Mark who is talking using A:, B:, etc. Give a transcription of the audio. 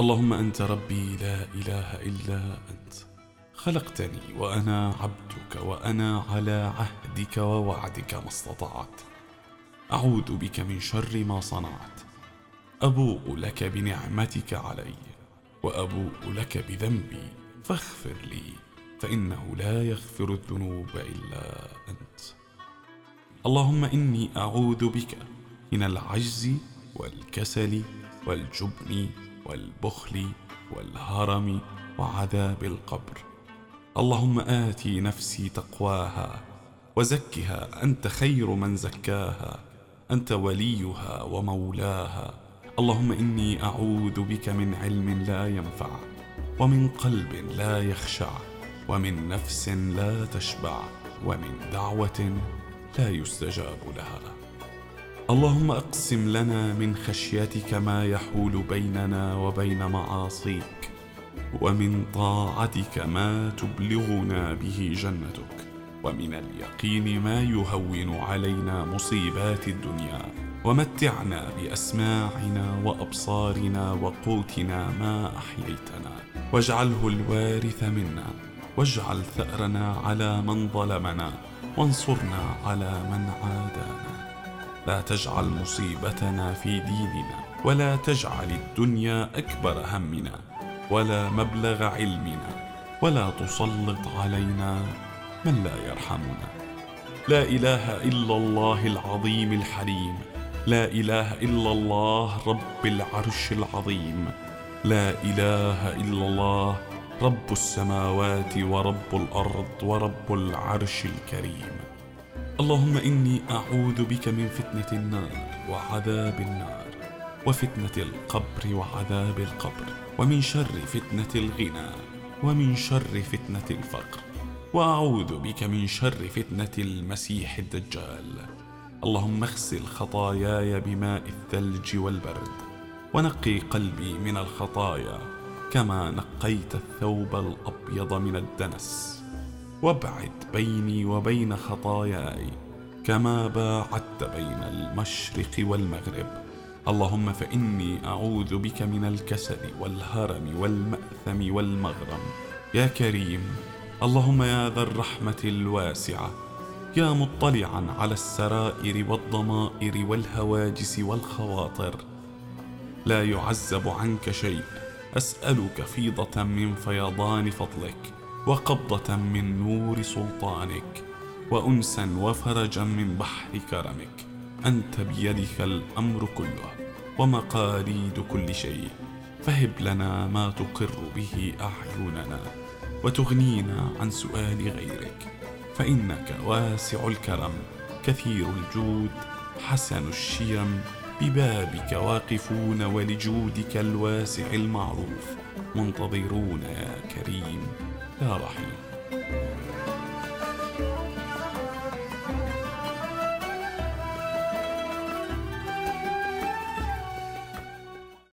A: اللهم أنت ربي لا إله إلا أنت. خلقتني وأنا عبدك وأنا على عهدك ووعدك ما استطعت. أعوذ بك من شر ما صنعت. أبوء لك بنعمتك علي وأبوء لك بذنبي. فاغفر لي فإنه لا يغفر الذنوب إلا أنت. اللهم إني أعوذ بك من العجز والكسل والجبن والبخل والهرم وعذاب القبر. اللهم آتي نفسي تقواها وزكها أنت خير من زكاها أنت وليها ومولاها. اللهم إني أعوذ بك من علم لا ينفع ومن قلب لا يخشع ومن نفس لا تشبع ومن دعوة لا يستجاب لها. اللهم اقسم لنا من خشيتك ما يحول بيننا وبين معاصيك ومن طاعتك ما تبلغنا به جنتك ومن اليقين ما يهون علينا مصيبات الدنيا. ومتعنا بأسماعنا وأبصارنا وقوتنا ما أحييتنا. واجعله الوارث منا. واجعل ثأرنا على من ظلمنا. وانصرنا على من عادانا. لا تجعل مصيبتنا في ديننا ولا تجعل الدنيا أكبر همنا ولا مبلغ علمنا ولا تسلط علينا من لا يرحمنا. لا إله إلا الله العظيم الحليم لا إله إلا الله رب العرش العظيم لا إله إلا الله رب السماوات ورب الأرض ورب العرش الكريم. اللهم إني أعوذ بك من فتنة النار وعذاب النار وفتنة القبر وعذاب القبر ومن شر فتنة الغنى ومن شر فتنة الفقر وأعوذ بك من شر فتنة المسيح الدجال. اللهم اغسل خطاياي بماء الثلج والبرد ونقي قلبي من الخطايا كما نقيت الثوب الأبيض من الدنس. وابعد بيني وبين خطاياي كما باعدت بين المشرق والمغرب. اللهم فإني أعوذ بك من الكسل والهرم والمأثم والمغرم. يا كريم اللهم يا ذا الرحمة الواسعة يا مطلعا على السرائر والضمائر والهواجس والخواطر. لا يعزب عنك شيء أسألك فيضة من فيضان فضلك. وقبضة من نور سلطانك وأنسا وفرجا من بحر كرمك. أنت بيدك الأمر كله ومقاليد كل شيء. فهب لنا ما تقر به أعيننا وتغنينا عن سؤال غيرك. فإنك واسع الكرم كثير الجود حسن الشيم ببابك واقفون ولجودك الواسع المعروف منتظرون يا كريم يا رحيم.